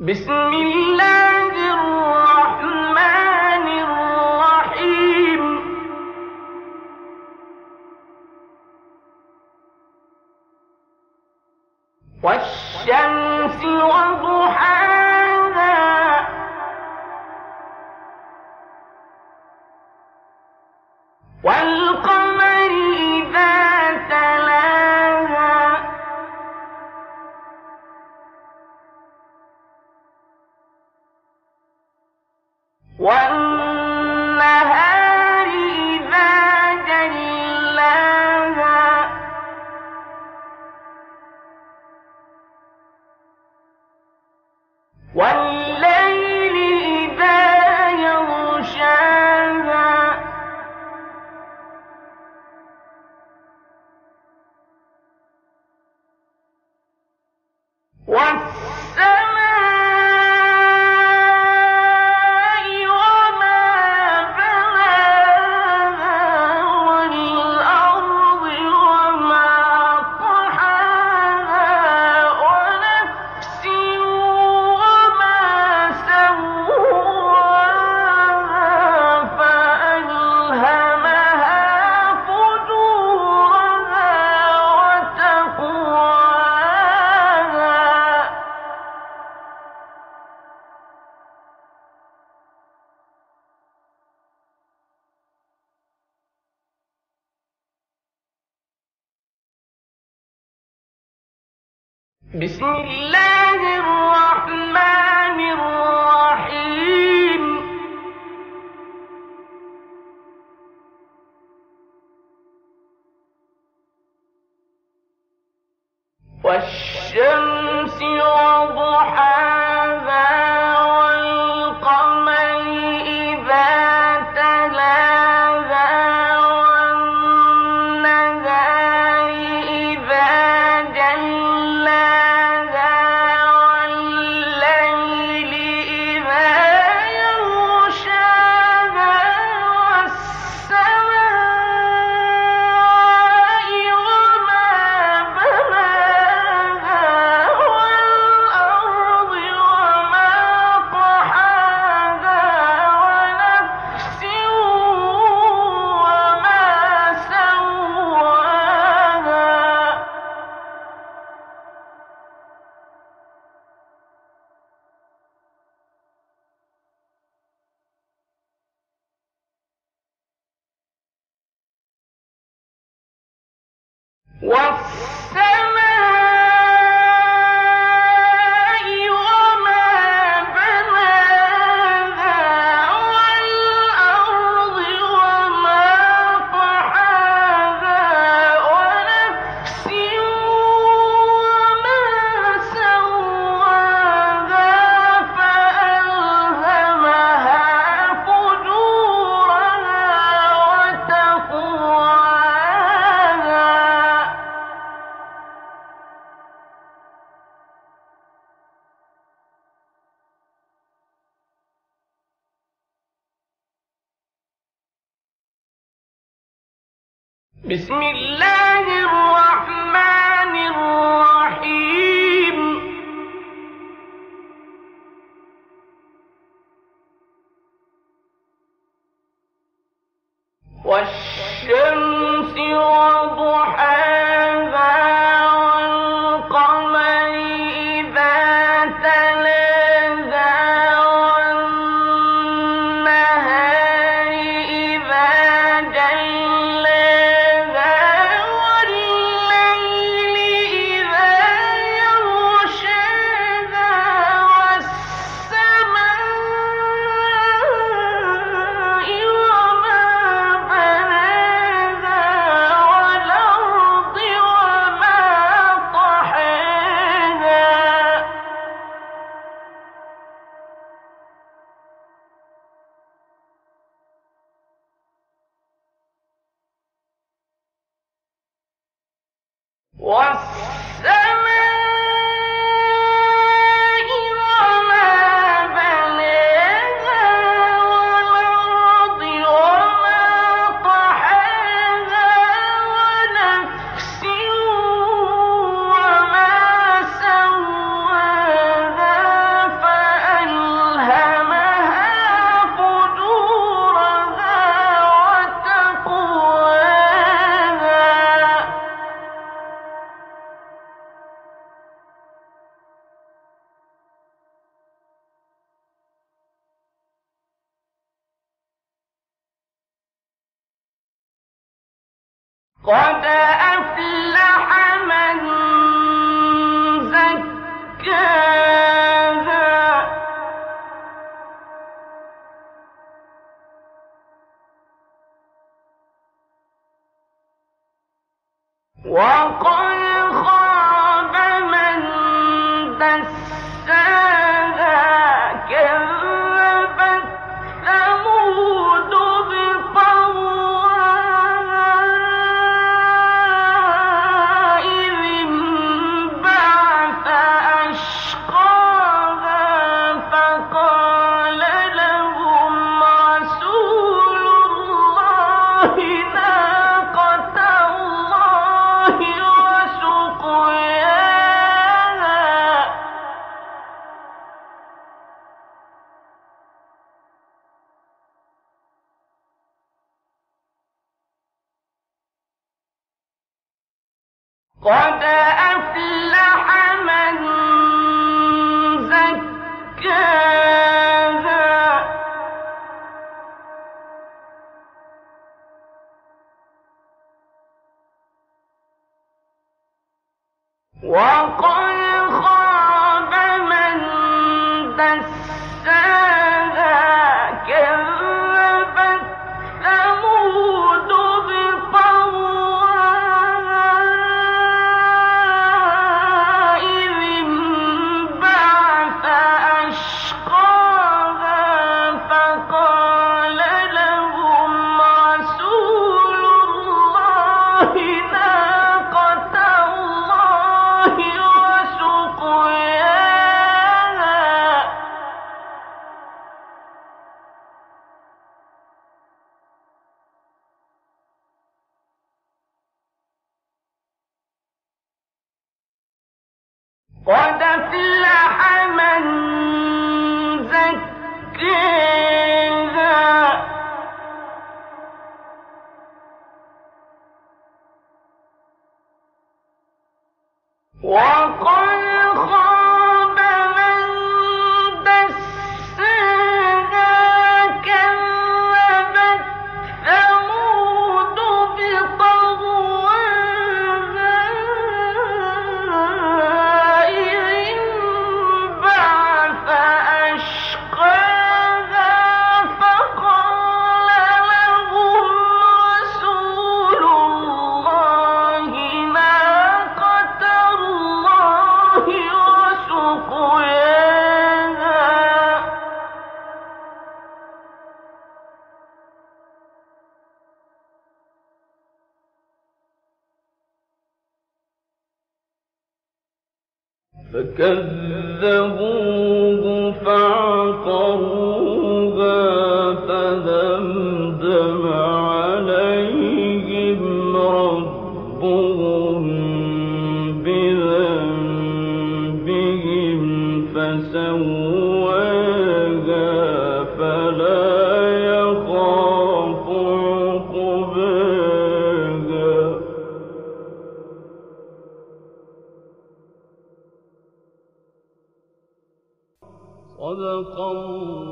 بسم الله الرحمن الرحيم. والشمس وضحاها والله بسم الله الرحمن الرحيم. والش والصلاة بسم الله الرحمن Nossa! قد أفلح من زكاها. قد افلح من فكذبوه فعقروها فدمدم صدق الله.